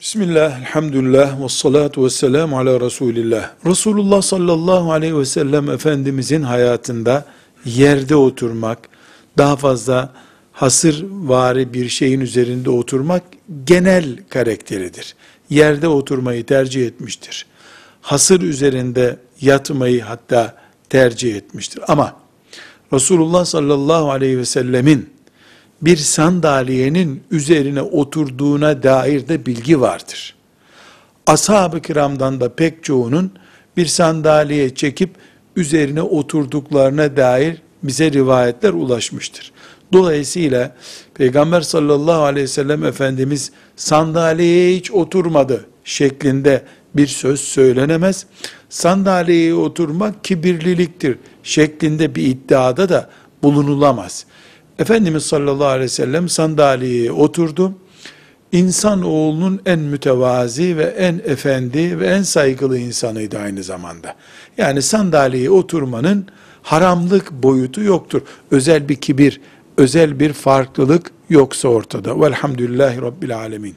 Bismillah, elhamdülillah, ve salatu ve selamu ala Resulillah. Resulullah sallallahu aleyhi ve sellem Efendimizin hayatında yerde oturmak, daha fazla hasır vari bir şeyin üzerinde oturmak genel karakteridir. Yerde oturmayı tercih etmiştir. Hasır üzerinde yatmayı hatta tercih etmiştir. Ama Resulullah sallallahu aleyhi ve sellemin bir sandalyenin üzerine oturduğuna dair de bilgi vardır. Ashab-ı kiramdan da pek çoğunun bir sandalye çekip üzerine oturduklarına dair bize rivayetler ulaşmıştır. Dolayısıyla Peygamber sallallahu aleyhi ve sellem Efendimiz sandalyeye hiç oturmadı şeklinde bir söz söylenemez. Sandalyeye oturmak kibirliliktir şeklinde bir iddiada da bulunulamaz. Efendimiz sallallahu aleyhi ve sellem sandalyeye oturdu. İnsan oğlunun en mütevazi ve en efendi ve en saygılı insanıydı aynı zamanda. Yani sandalyeye oturmanın haramlık boyutu yoktur. Özel bir kibir, özel bir farklılık yoksa ortada. Velhamdülillahi Rabbil Alemin.